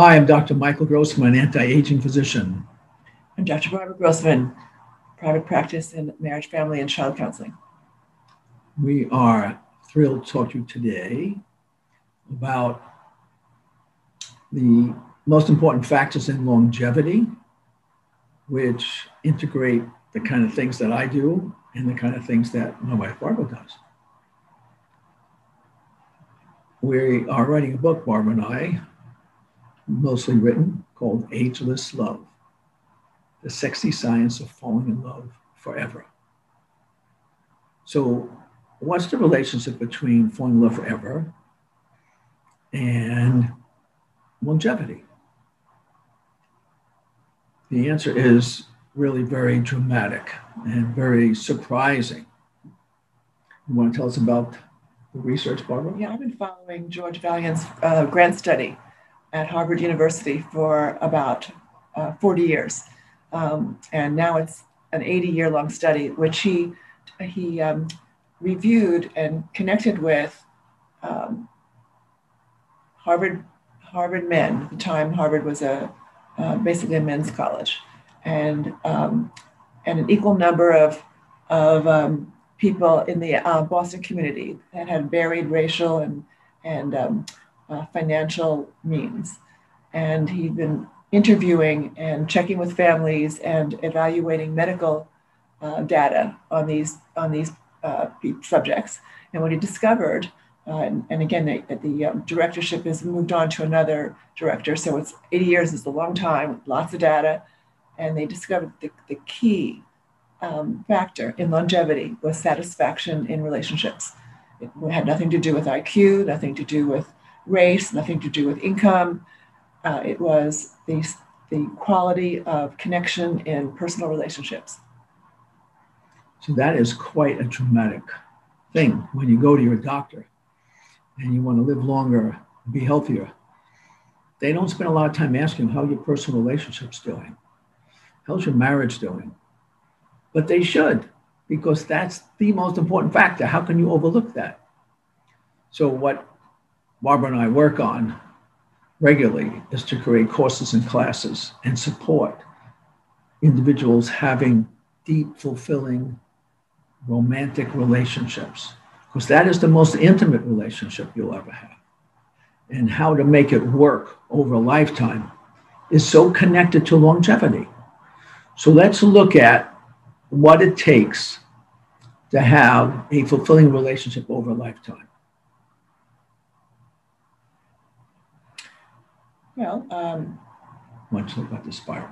Hi, I'm Dr. Michael Grossman, anti-aging physician. I'm Dr. Barbara Grossman, private practice in marriage, family, and child counseling. We are thrilled to talk to you today about the most important factors in longevity, which integrate the kind of things that I do and the kind of things that my wife Barbara does. We are writing a book, Barbara and I, mostly written, called Ageless Love The Sexy Science of Falling in Love Forever. So, what's the relationship between falling in love forever and longevity? The answer is really very dramatic and very surprising. You want to tell us about the research, Barbara? Yeah, I've been following George Vaillant's uh, grant study at Harvard University for about uh, 40 years. Um, and now it's an 80 year long study, which he, he um, reviewed and connected with um, Harvard, Harvard men. At the time, Harvard was a, uh, basically a men's college. And, um, and an equal number of, of um, people in the uh, Boston community that had varied racial and, and um, uh, financial means. And he'd been interviewing and checking with families and evaluating medical uh, data on these on these uh, subjects. And what he discovered, uh, and, and, again, the, the um, directorship has moved on to another director, so it's 80 years is a long time, lots of data, and they discovered the, the key um, factor in longevity was satisfaction in relationships. It had nothing to do with IQ, nothing to do with race, nothing to do with income. Uh, it was the, the quality of connection in personal relationships. So that is quite a dramatic thing when you go to your doctor and you want to live longer, be healthier. They don't spend a lot of time asking how your personal relationship's doing. How's your marriage doing? But they should, because that's the most important factor. How can you overlook that? So what Barbara and I work on regularly is to create courses and classes and support individuals having deep, fulfilling, romantic relationships, because that is the most intimate relationship you'll ever have. And how to make it work over a lifetime is so connected to longevity. So let's look at what it takes to have a fulfilling relationship over a lifetime. Well, um, much about the spiral.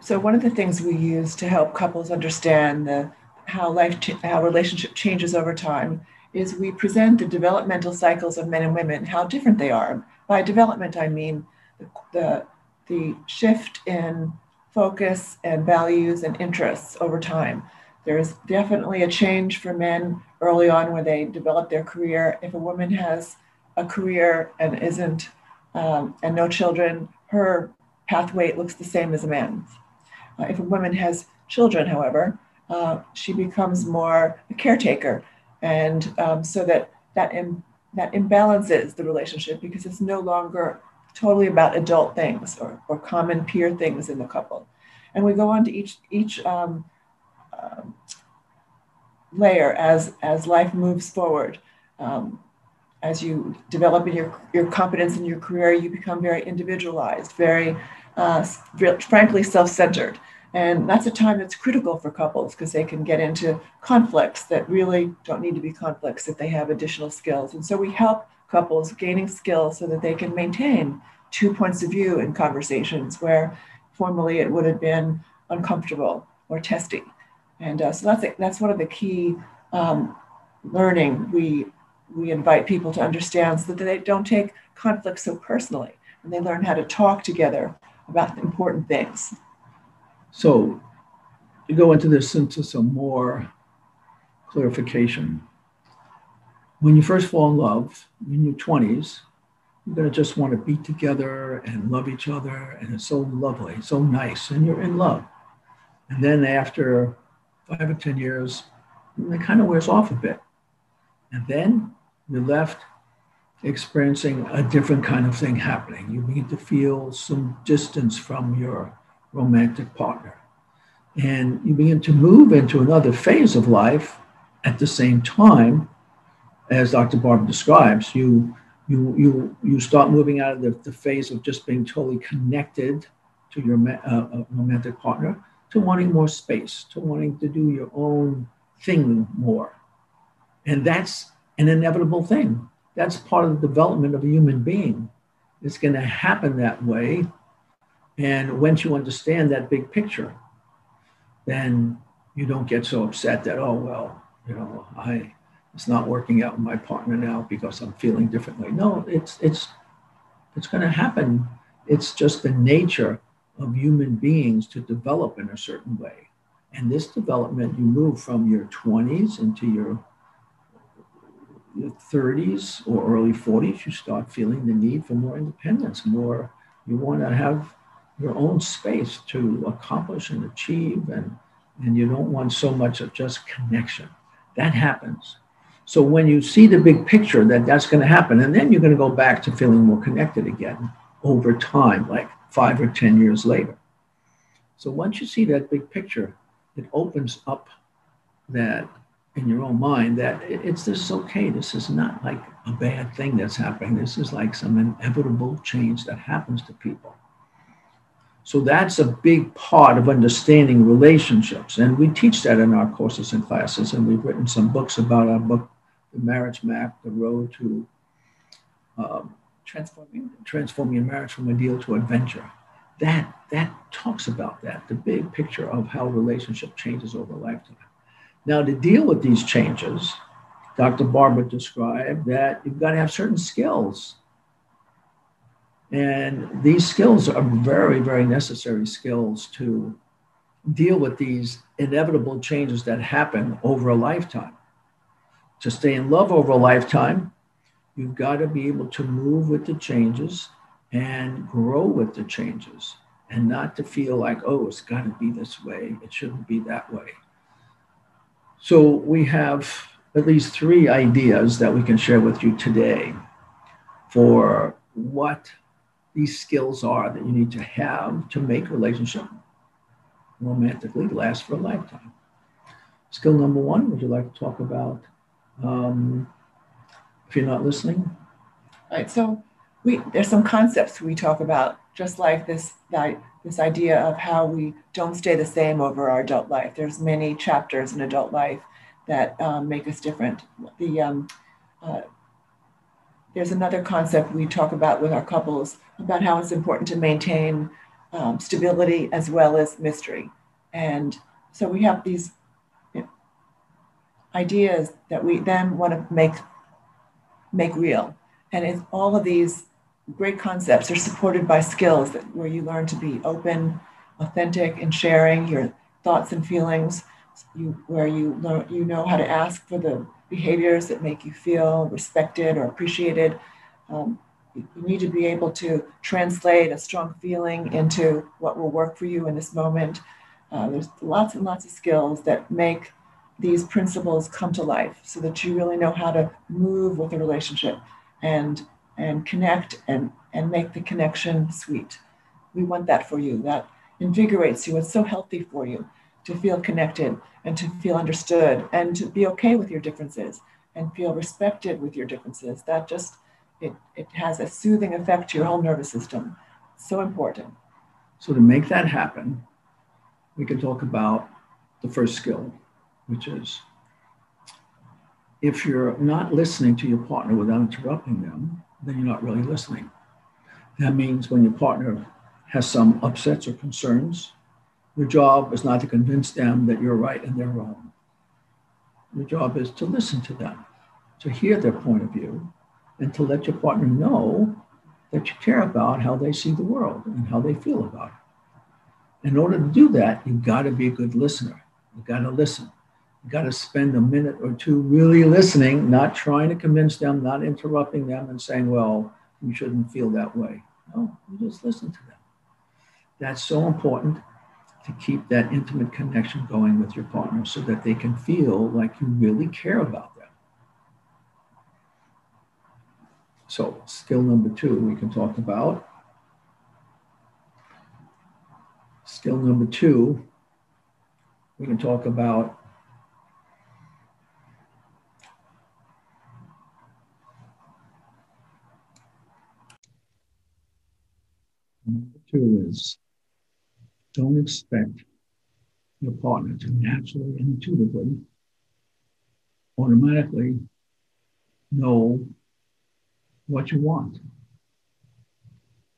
So one of the things we use to help couples understand the how life ch- how relationship changes over time is we present the developmental cycles of men and women, how different they are. By development, I mean the, the, the shift in focus and values and interests over time. There's definitely a change for men early on when they develop their career. If a woman has a career and isn't um, and no children, her pathway looks the same as a man's. Uh, if a woman has children, however, uh, she becomes more a caretaker, and um, so that that Im- that imbalances the relationship because it's no longer totally about adult things or, or common peer things in the couple. And we go on to each each um, um layer as as life moves forward. Um, as you develop in your, your competence in your career, you become very individualized, very, uh, frankly, self centered. And that's a time that's critical for couples because they can get into conflicts that really don't need to be conflicts if they have additional skills. And so we help couples gaining skills so that they can maintain two points of view in conversations where formerly it would have been uncomfortable or testy. And uh, so that's, a, that's one of the key um, learning we we invite people to understand so that they don't take conflict so personally and they learn how to talk together about important things. So, to go into this into some more clarification, when you first fall in love in your 20s, you're going to just want to be together and love each other, and it's so lovely, so nice, and you're in love. And then after five or 10 years, it kind of wears off a bit. And then you're left experiencing a different kind of thing happening. You begin to feel some distance from your romantic partner. And you begin to move into another phase of life at the same time, as Dr. Barb describes. You, you, you, you start moving out of the, the phase of just being totally connected to your uh, uh, romantic partner to wanting more space, to wanting to do your own thing more. And that's an inevitable thing. That's part of the development of a human being. It's going to happen that way. And once you understand that big picture, then you don't get so upset that, oh, well, you know, I, it's not working out with my partner now because I'm feeling differently. No, it's, it's, it's going to happen. It's just the nature of human beings to develop in a certain way. And this development, you move from your 20s into your, your 30s or early 40s, you start feeling the need for more independence, more, you want to have your own space to accomplish and achieve, and, and you don't want so much of just connection. That happens. So when you see the big picture that that's going to happen, and then you're going to go back to feeling more connected again over time, like five or 10 years later. So once you see that big picture, it opens up that in your own mind that it's this is okay. This is not like a bad thing that's happening. This is like some inevitable change that happens to people. So that's a big part of understanding relationships. And we teach that in our courses and classes. And we've written some books about our book, The Marriage Map, The Road to um, Transforming. Transforming Your Marriage from Ideal to Adventure that that talks about that the big picture of how relationship changes over a lifetime now to deal with these changes dr barbara described that you've got to have certain skills and these skills are very very necessary skills to deal with these inevitable changes that happen over a lifetime to stay in love over a lifetime you've got to be able to move with the changes and grow with the changes and not to feel like, oh, it's got to be this way. It shouldn't be that way. So we have at least three ideas that we can share with you today for what these skills are that you need to have to make a relationship romantically last for a lifetime. Skill number one, would you like to talk about um, if you're not listening? All right. So we there's some concepts we talk about, just like this that, this idea of how we don't stay the same over our adult life. There's many chapters in adult life that um, make us different. The um, uh, there's another concept we talk about with our couples about how it's important to maintain um, stability as well as mystery. And so we have these ideas that we then want to make make real. And it's all of these great concepts are supported by skills that, where you learn to be open, authentic, and sharing your thoughts and feelings. You, where you learn, you know how to ask for the behaviors that make you feel respected or appreciated. Um, you need to be able to translate a strong feeling into what will work for you in this moment. Uh, there's lots and lots of skills that make these principles come to life so that you really know how to move with a relationship and and connect and, and make the connection sweet. We want that for you. That invigorates you. It's so healthy for you to feel connected and to feel understood and to be okay with your differences and feel respected with your differences. That just it, it has a soothing effect to your whole nervous system. So important. So to make that happen, we can talk about the first skill, which is if you're not listening to your partner without interrupting them, then you're not really listening. That means when your partner has some upsets or concerns, your job is not to convince them that you're right and they're wrong. Your job is to listen to them to hear their point of view and to let your partner know that you care about how they see the world and how they feel about it. In order to do that, you've got to be a good listener. You've got to listen. Got to spend a minute or two really listening, not trying to convince them, not interrupting them and saying, well, you shouldn't feel that way. No, you just listen to them. That's so important to keep that intimate connection going with your partner so that they can feel like you really care about them. So, skill number two we can talk about. Skill number two, we can talk about Is don't expect your partner to naturally and intuitively, automatically know what you want.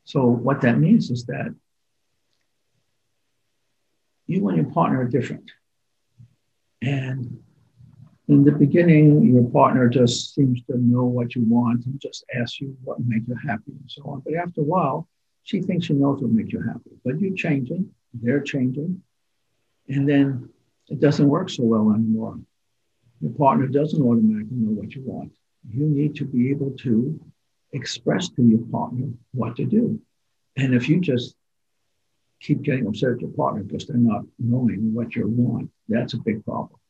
So, what that means is that you and your partner are different. And in the beginning, your partner just seems to know what you want and just asks you what makes you happy and so on. But after a while, she thinks she knows what makes you happy. But you're changing, they're changing. And then it doesn't work so well anymore. Your partner doesn't automatically know what you want. You need to be able to express to your partner what to do. And if you just keep getting upset at your partner because they're not knowing what you want, that's a big problem.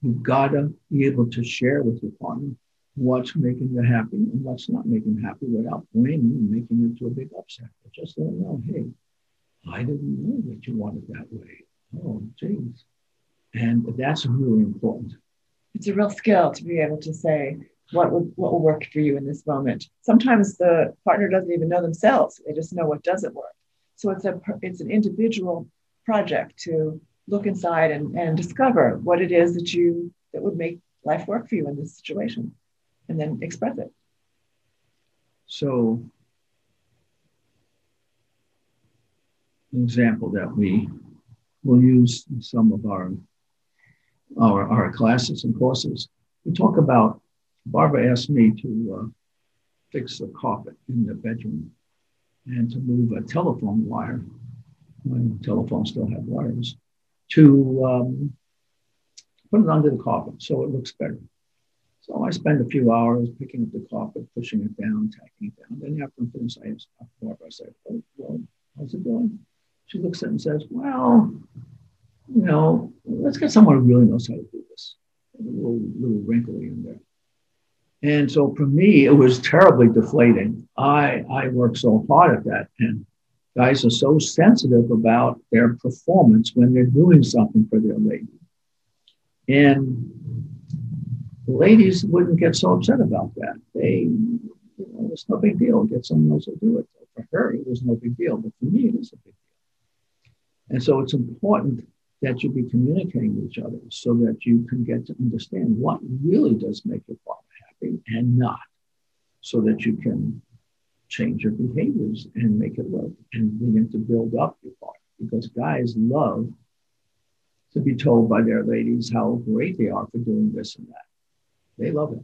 You've got to be able to share with your partner what's making you happy and what's not making you happy without blaming and making it to a big upset. But just let them know, hey, I didn't know that you wanted that way. Oh, geez. And that's really important. It's a real skill to be able to say what would what will work for you in this moment. Sometimes the partner doesn't even know themselves; they just know what doesn't work. So it's a it's an individual project to look inside and, and discover what it is that you that would make life work for you in this situation, and then express it. So an example that we will use in some of our, our, our classes and courses. We talk about, Barbara asked me to uh, fix a carpet in the bedroom and to move a telephone wire, when telephones still have wires, to um, put it under the carpet so it looks better. So I spend a few hours picking up the carpet, pushing it down, tacking it down. Then after I'm finished, I ask Barbara, I say, oh, well, how's it going? She looks at it and says, Well, you know, let's get someone who really knows how to do this. A little, little wrinkly in there. And so for me, it was terribly deflating. I, I worked so hard at that. And guys are so sensitive about their performance when they're doing something for their lady. And ladies wouldn't get so upset about that. They, you know, it's no big deal. Get someone else to do it. For her, it was no big deal. But for me, it was a big deal. And so it's important that you be communicating with each other so that you can get to understand what really does make your partner happy and not, so that you can change your behaviors and make it work and begin to build up your partner. Because guys love to be told by their ladies how great they are for doing this and that. They love it.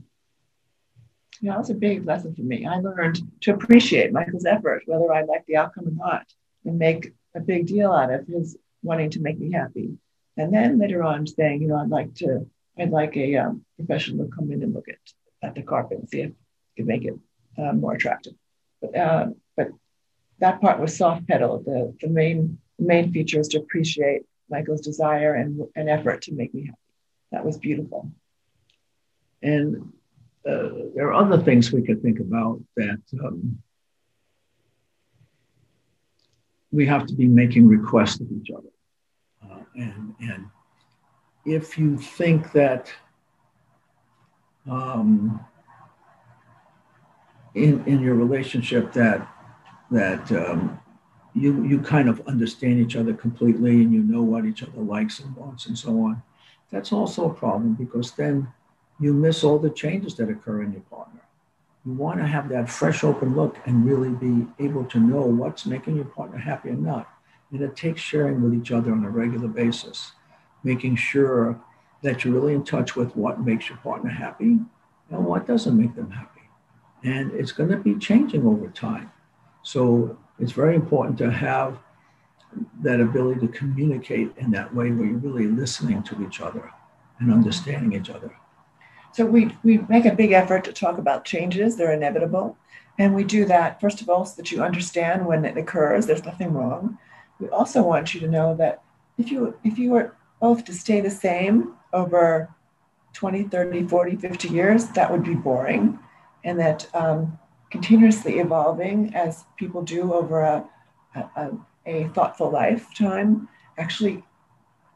Yeah, that's a big lesson for me. I learned to appreciate Michael's effort, whether I like the outcome or not, and make a big deal out of his wanting to make me happy. And then later on saying, you know, I'd like to, I'd like a um, professional to come in and look at, at the carpet and see if it could make it uh, more attractive. But, uh, but that part was soft pedal. The, the main, main feature is to appreciate Michael's desire and, and effort to make me happy. That was beautiful. And uh, there are other things we could think about that um, we have to be making requests of each other. Uh, and, and if you think that um, in, in your relationship that, that um, you, you kind of understand each other completely and you know what each other likes and wants and so on, that's also a problem because then you miss all the changes that occur in your partner you want to have that fresh, open look and really be able to know what's making your partner happy and not. And it takes sharing with each other on a regular basis, making sure that you're really in touch with what makes your partner happy and what doesn't make them happy. And it's going to be changing over time. So it's very important to have that ability to communicate in that way where you're really listening to each other and understanding each other. So we, we make a big effort to talk about changes, they're inevitable. And we do that, first of all, so that you understand when it occurs, there's nothing wrong. We also want you to know that if you if you were both to stay the same over 20, 30, 40, 50 years, that would be boring. And that um, continuously evolving as people do over a, a, a thoughtful lifetime actually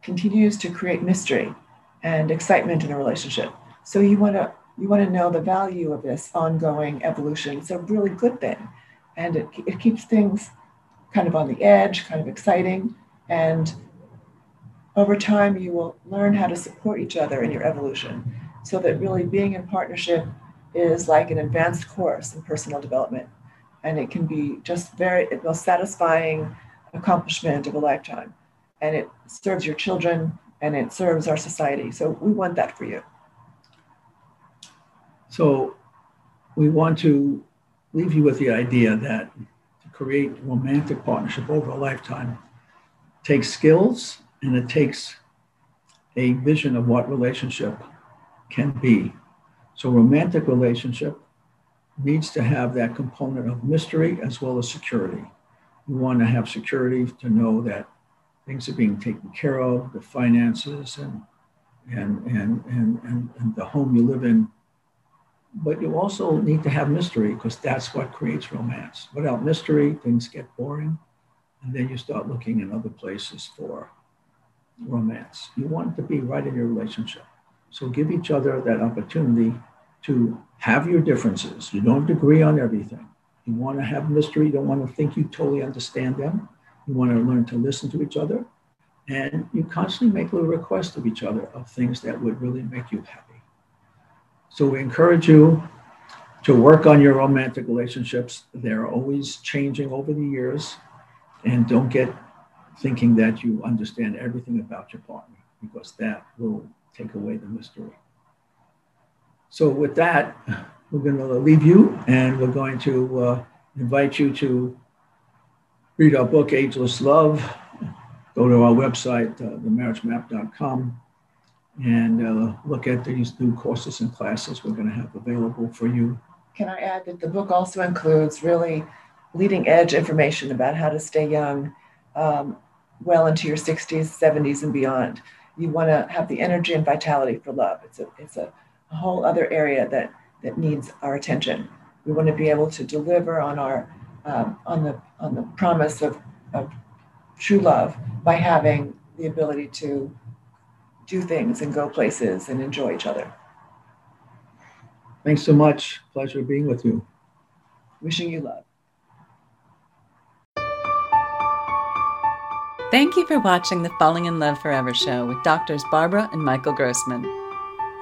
continues to create mystery and excitement in a relationship. So you want to you want to know the value of this ongoing evolution. It's a really good thing, and it, it keeps things kind of on the edge, kind of exciting, and over time you will learn how to support each other in your evolution, so that really being in partnership is like an advanced course in personal development, and it can be just very the most satisfying accomplishment of a lifetime, and it serves your children and it serves our society. So we want that for you. So we want to leave you with the idea that to create romantic partnership over a lifetime takes skills and it takes a vision of what relationship can be. So romantic relationship needs to have that component of mystery as well as security. You want to have security to know that things are being taken care of, the finances and and and and, and, and the home you live in but you also need to have mystery because that's what creates romance. Without mystery, things get boring, and then you start looking in other places for romance. You want to be right in your relationship. So give each other that opportunity to have your differences. You don't agree on everything. You want to have mystery. You don't want to think you totally understand them. You want to learn to listen to each other. And you constantly make little requests of each other of things that would really make you happy. So we encourage you to work on your romantic relationships. They're always changing over the years. And don't get thinking that you understand everything about your partner because that will take away the mystery. So, with that, we're going to leave you and we're going to uh, invite you to read our book, Ageless Love. Go to our website, uh, themarriagemap.com and uh, look at these new courses and classes we're going to have available for you. Can I add that the book also includes really leading edge information about how to stay young um, well into your 60s, 70s, and beyond? You want to have the energy and vitality for love. It's a, it's a, a whole other area that, that needs our attention. We want to be able to deliver on our um, on the on the promise of, of true love by having the ability to do things and go places and enjoy each other. Thanks so much. Pleasure being with you. Wishing you love. Thank you for watching the Falling in Love Forever show with doctors Barbara and Michael Grossman.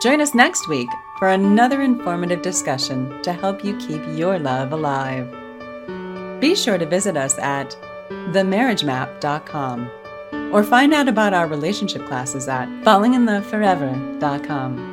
Join us next week for another informative discussion to help you keep your love alive. Be sure to visit us at themarriagemap.com or find out about our relationship classes at fallinginloveforever.com.